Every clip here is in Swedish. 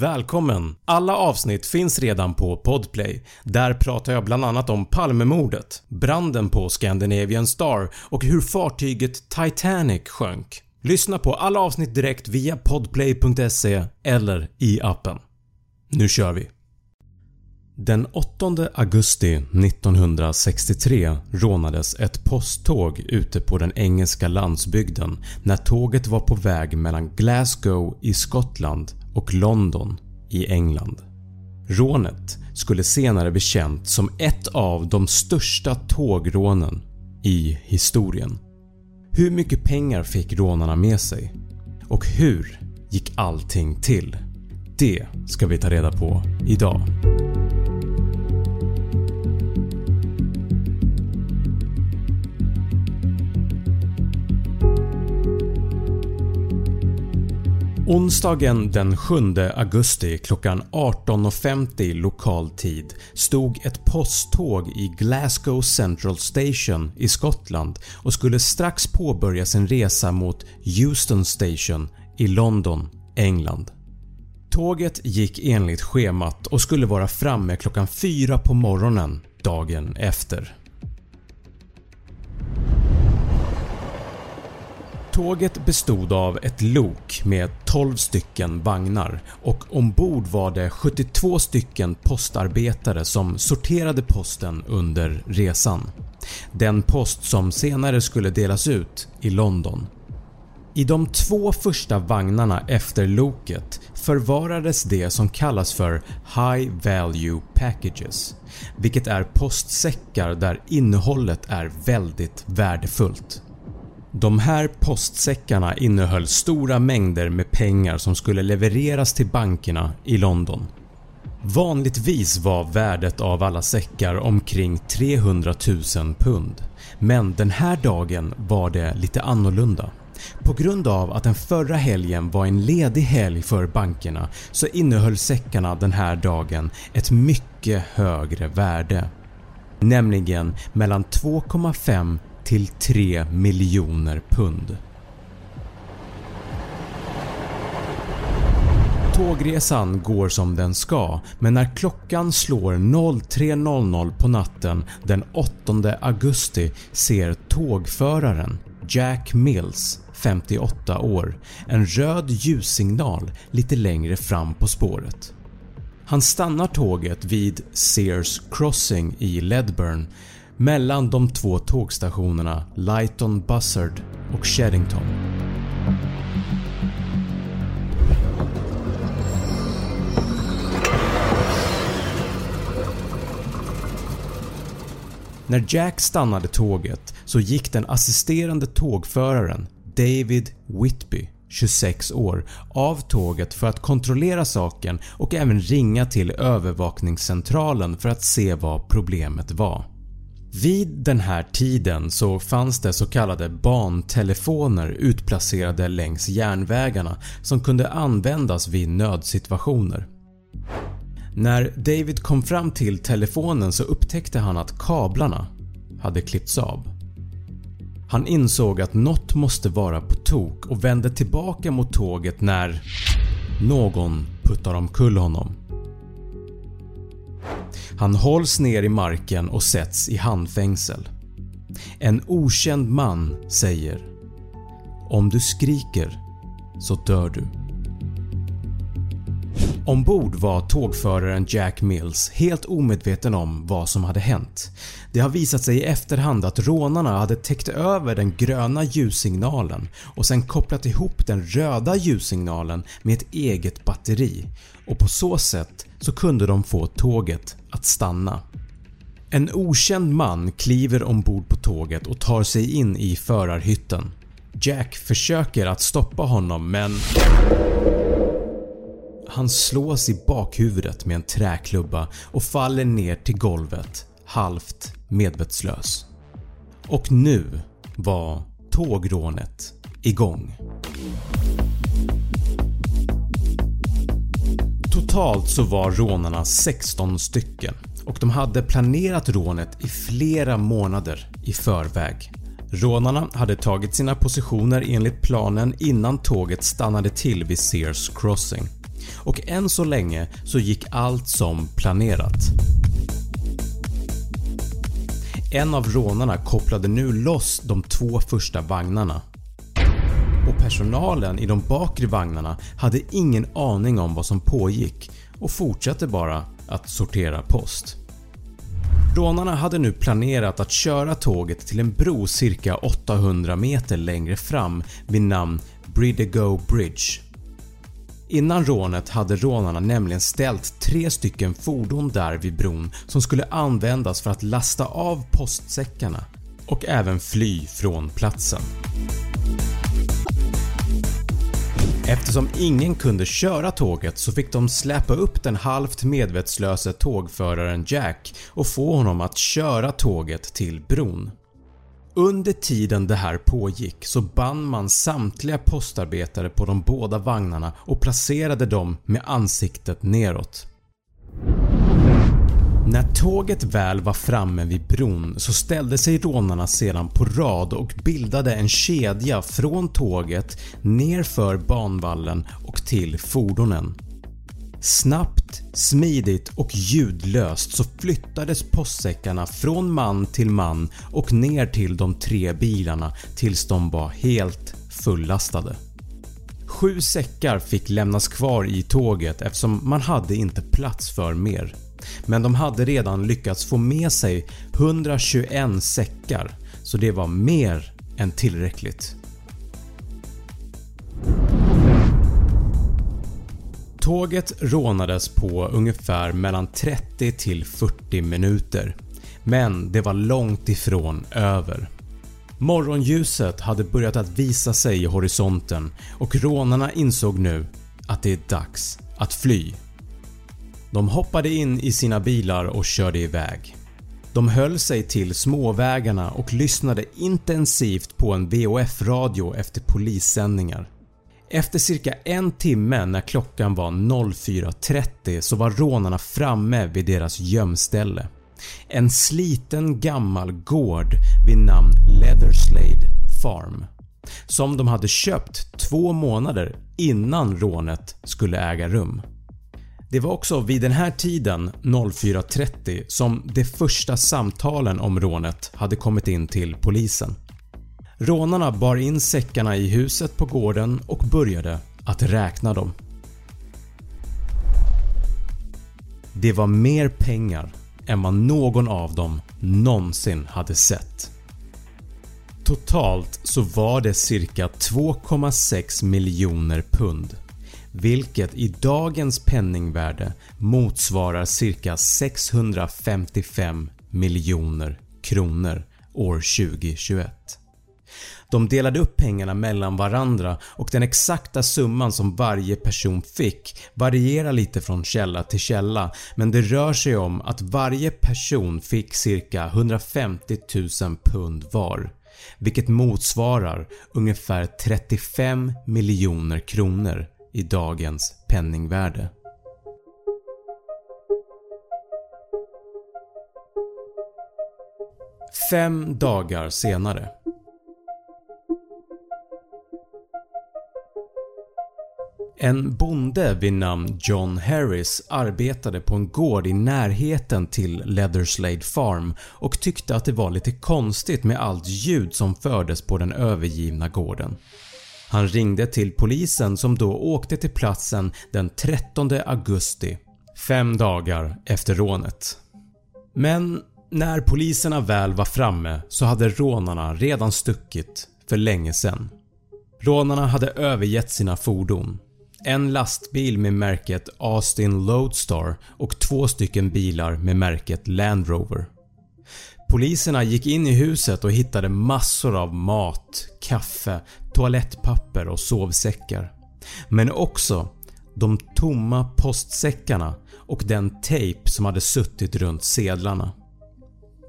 Välkommen! Alla avsnitt finns redan på Podplay. Där pratar jag bland annat om Palmemordet, branden på Scandinavian Star och hur fartyget Titanic sjönk. Lyssna på alla avsnitt direkt via podplay.se eller i appen. Nu kör vi! Den 8 augusti 1963 rånades ett posttåg ute på den engelska landsbygden när tåget var på väg mellan Glasgow i Skottland och London i England. Rånet skulle senare bli känt som ett av de största tågrånen i historien. Hur mycket pengar fick rånarna med sig? Och hur gick allting till? Det ska vi ta reda på idag. Onsdagen den 7 augusti klockan 18.50 lokal tid stod ett posttåg i Glasgow Central Station i Skottland och skulle strax påbörja sin resa mot Euston Station i London, England. Tåget gick enligt schemat och skulle vara framme klockan 4 på morgonen dagen efter. Tåget bestod av ett lok med 12 stycken vagnar och ombord var det 72 stycken postarbetare som sorterade posten under resan. Den post som senare skulle delas ut i London. I de två första vagnarna efter loket förvarades det som kallas för “High Value Packages” vilket är postsäckar där innehållet är väldigt värdefullt. De här postsäckarna innehöll stora mängder med pengar som skulle levereras till bankerna i London. Vanligtvis var värdet av alla säckar omkring 300 000 pund men den här dagen var det lite annorlunda. På grund av att den förra helgen var en ledig helg för bankerna så innehöll säckarna den här dagen ett mycket högre värde. Nämligen mellan 2,5 till 3 miljoner pund. Tågresan går som den ska men när klockan slår 03.00 på natten den 8 augusti ser tågföraren Jack Mills 58 år en röd ljussignal lite längre fram på spåret. Han stannar tåget vid Sears Crossing i Ledburn mellan de två tågstationerna Lighton Buzzard och Sheddington. När Jack stannade tåget så gick den assisterande tågföraren David Whitby 26 år av tåget för att kontrollera saken och även ringa till övervakningscentralen för att se vad problemet var. Vid den här tiden så fanns det så kallade bantelefoner utplacerade längs järnvägarna som kunde användas vid nödsituationer. När David kom fram till telefonen så upptäckte han att kablarna hade klippts av. Han insåg att något måste vara på tok och vände tillbaka mot tåget när någon puttar omkull honom. Han hålls ner i marken och sätts i handfängsel. En okänd man säger “Om du skriker så dör du”. Ombord var tågföraren Jack Mills helt omedveten om vad som hade hänt. Det har visat sig i efterhand att rånarna hade täckt över den gröna ljussignalen och sen kopplat ihop den röda ljussignalen med ett eget batteri och på så sätt så kunde de få tåget att stanna. En okänd man kliver ombord på tåget och tar sig in i förarhytten. Jack försöker att stoppa honom men han slås i bakhuvudet med en träklubba och faller ner till golvet halvt medvetslös. Och nu var tågrånet igång. Totalt så var rånarna 16 stycken och de hade planerat rånet i flera månader i förväg. Rånarna hade tagit sina positioner enligt planen innan tåget stannade till vid Sears Crossing och än så länge så gick allt som planerat. En av rånarna kopplade nu loss de två första vagnarna och personalen i de bakre vagnarna hade ingen aning om vad som pågick och fortsatte bara att sortera post. Rånarna hade nu planerat att köra tåget till en bro cirka 800 meter längre fram vid namn Bridego Bridge. Innan rånet hade rånarna nämligen ställt tre stycken fordon där vid bron som skulle användas för att lasta av postsäckarna och även fly från platsen. Eftersom ingen kunde köra tåget så fick de släpa upp den halvt medvetslöse tågföraren Jack och få honom att köra tåget till bron. Under tiden det här pågick så band man samtliga postarbetare på de båda vagnarna och placerade dem med ansiktet neråt. När tåget väl var framme vid bron så ställde sig rånarna sedan på rad och bildade en kedja från tåget nerför banvallen och till fordonen. Snabbt, smidigt och ljudlöst så flyttades postsäckarna från man till man och ner till de tre bilarna tills de var helt fullastade. Sju säckar fick lämnas kvar i tåget eftersom man hade inte plats för mer men de hade redan lyckats få med sig 121 säckar så det var mer än tillräckligt. Tåget rånades på ungefär mellan 30 till 40 minuter men det var långt ifrån över. Morgonljuset hade börjat att visa sig i horisonten och rånarna insåg nu att det är dags att fly. De hoppade in i sina bilar och körde iväg. De höll sig till småvägarna och lyssnade intensivt på en VHF-radio efter polissändningar. Efter cirka en timme när klockan var 04.30 så var rånarna framme vid deras gömställe. En sliten gammal gård vid namn Leatherslade Farm som de hade köpt två månader innan rånet skulle äga rum. Det var också vid den här tiden 04.30 som de första samtalen om rånet hade kommit in till polisen. Rånarna bar in säckarna i huset på gården och började att räkna dem. Det var mer pengar än vad någon av dem någonsin hade sett. Totalt så var det cirka 2,6 miljoner pund vilket i dagens penningvärde motsvarar cirka 655 miljoner kronor år 2021. De delade upp pengarna mellan varandra och den exakta summan som varje person fick varierar lite från källa till källa men det rör sig om att varje person fick cirka 150 000 pund var vilket motsvarar ungefär 35 miljoner kronor i dagens penningvärde. Fem dagar senare En bonde vid namn John Harris arbetade på en gård i närheten till Leatherslade Farm och tyckte att det var lite konstigt med allt ljud som fördes på den övergivna gården. Han ringde till polisen som då åkte till platsen den 13 augusti, fem dagar efter rånet. Men när poliserna väl var framme så hade rånarna redan stuckit för länge sedan. Rånarna hade övergett sina fordon. En lastbil med märket Austin Loadstar och två stycken bilar med märket Land Rover. Poliserna gick in i huset och hittade massor av mat, kaffe, toalettpapper och sovsäckar. Men också de tomma postsäckarna och den tejp som hade suttit runt sedlarna.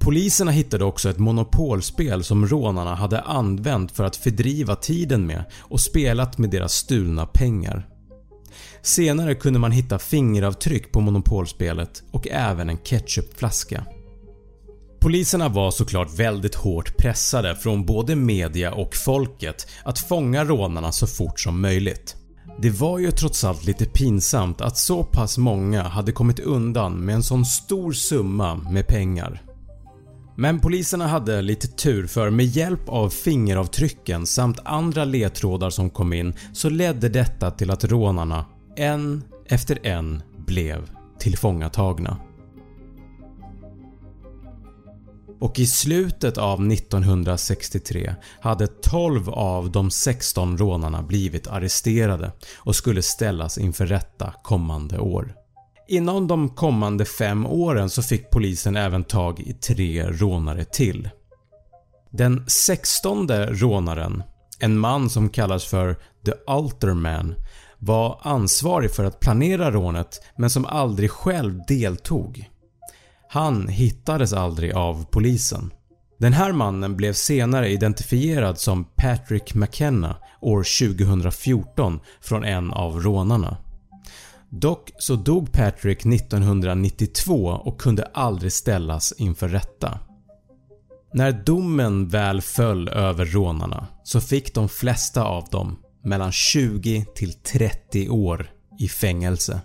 Poliserna hittade också ett monopolspel som rånarna hade använt för att fördriva tiden med och spelat med deras stulna pengar. Senare kunde man hitta fingeravtryck på monopolspelet och även en ketchupflaska. Poliserna var såklart väldigt hårt pressade från både media och folket att fånga rånarna så fort som möjligt. Det var ju trots allt lite pinsamt att så pass många hade kommit undan med en sån stor summa med pengar. Men poliserna hade lite tur för med hjälp av fingeravtrycken samt andra ledtrådar som kom in så ledde detta till att rånarna en efter en blev tillfångatagna. och i slutet av 1963 hade 12 av de 16 rånarna blivit arresterade och skulle ställas inför rätta kommande år. Inom de kommande 5 åren så fick polisen även tag i 3 rånare till. Den 16 rånaren, en man som kallas för “The Alterman” var ansvarig för att planera rånet men som aldrig själv deltog. Han hittades aldrig av polisen. Den här mannen blev senare identifierad som Patrick McKenna år 2014 från en av rånarna. Dock så dog Patrick 1992 och kunde aldrig ställas inför rätta. När domen väl föll över rånarna så fick de flesta av dem mellan 20 till 30 år i fängelse.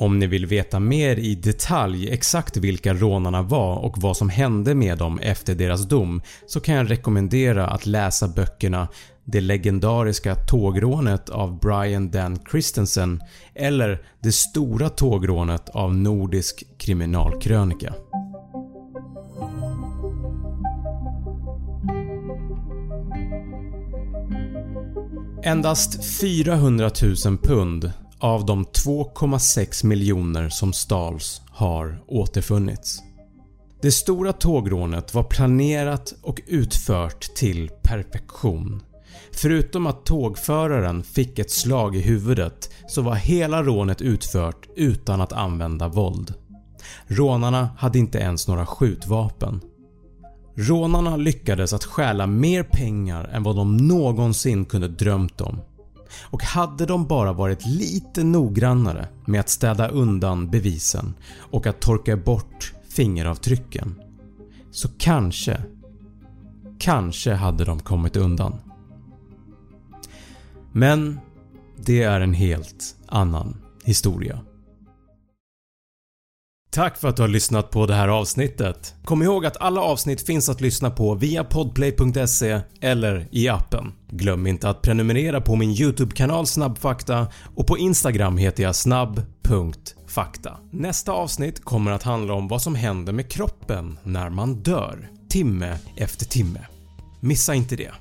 Om ni vill veta mer i detalj exakt vilka rånarna var och vad som hände med dem efter deras dom så kan jag rekommendera att läsa böckerna “Det legendariska tågrånet” av Brian Dan Christensen eller “Det stora tågrånet” av Nordisk kriminalkrönika. Endast 400 000 pund av de 2,6 miljoner som stals har återfunnits. Det stora tågrånet var planerat och utfört till perfektion. Förutom att tågföraren fick ett slag i huvudet så var hela rånet utfört utan att använda våld. Rånarna hade inte ens några skjutvapen. Rånarna lyckades att stjäla mer pengar än vad de någonsin kunde drömt om och hade de bara varit lite noggrannare med att städa undan bevisen och att torka bort fingeravtrycken så kanske, kanske hade de kommit undan. Men det är en helt annan historia. Tack för att du har lyssnat på det här avsnittet. Kom ihåg att alla avsnitt finns att lyssna på via podplay.se eller i appen. Glöm inte att prenumerera på min YouTube-kanal Snabbfakta och på Instagram heter jag snabb.fakta. Nästa avsnitt kommer att handla om vad som händer med kroppen när man dör, timme efter timme. Missa inte det.